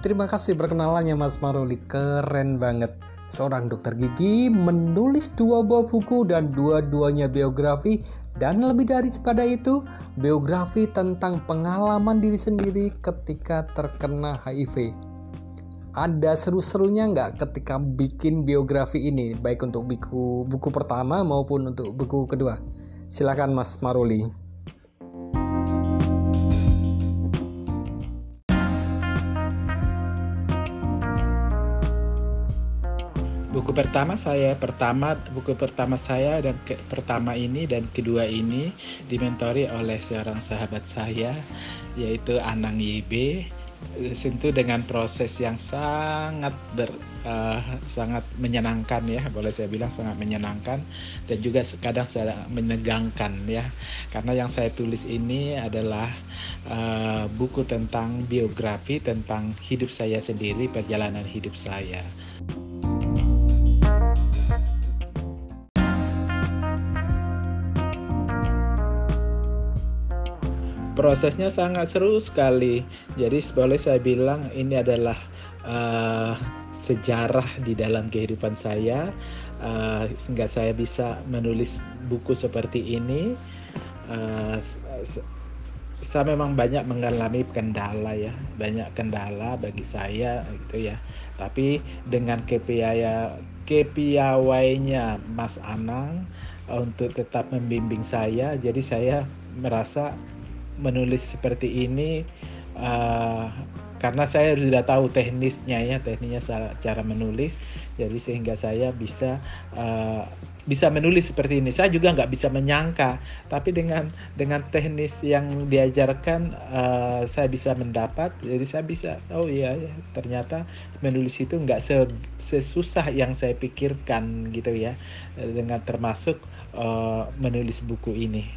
Terima kasih perkenalannya Mas Maruli, keren banget. Seorang dokter gigi menulis dua buah buku dan dua-duanya biografi dan lebih dari pada itu, biografi tentang pengalaman diri sendiri ketika terkena HIV. Ada seru-serunya nggak ketika bikin biografi ini, baik untuk buku, buku pertama maupun untuk buku kedua? Silakan Mas Maruli. Buku pertama saya pertama buku pertama saya dan ke, pertama ini dan kedua ini dimentori oleh seorang sahabat saya yaitu Anang YB tentu dengan proses yang sangat ber, uh, sangat menyenangkan ya boleh saya bilang sangat menyenangkan dan juga kadang saya menegangkan ya karena yang saya tulis ini adalah uh, buku tentang biografi tentang hidup saya sendiri perjalanan hidup saya. Prosesnya sangat seru sekali. Jadi boleh saya bilang ini adalah uh, sejarah di dalam kehidupan saya uh, sehingga saya bisa menulis buku seperti ini. Uh, saya memang banyak mengalami kendala ya, banyak kendala bagi saya gitu ya. Tapi dengan kepiaya kepiawainya Mas Anang untuk tetap membimbing saya, jadi saya merasa menulis seperti ini uh, karena saya sudah tahu teknisnya ya teknisnya cara menulis. Jadi sehingga saya bisa uh, bisa menulis seperti ini. Saya juga nggak bisa menyangka tapi dengan dengan teknis yang diajarkan uh, saya bisa mendapat. Jadi saya bisa oh iya ya ternyata menulis itu nggak sesusah yang saya pikirkan gitu ya. Dengan termasuk uh, menulis buku ini.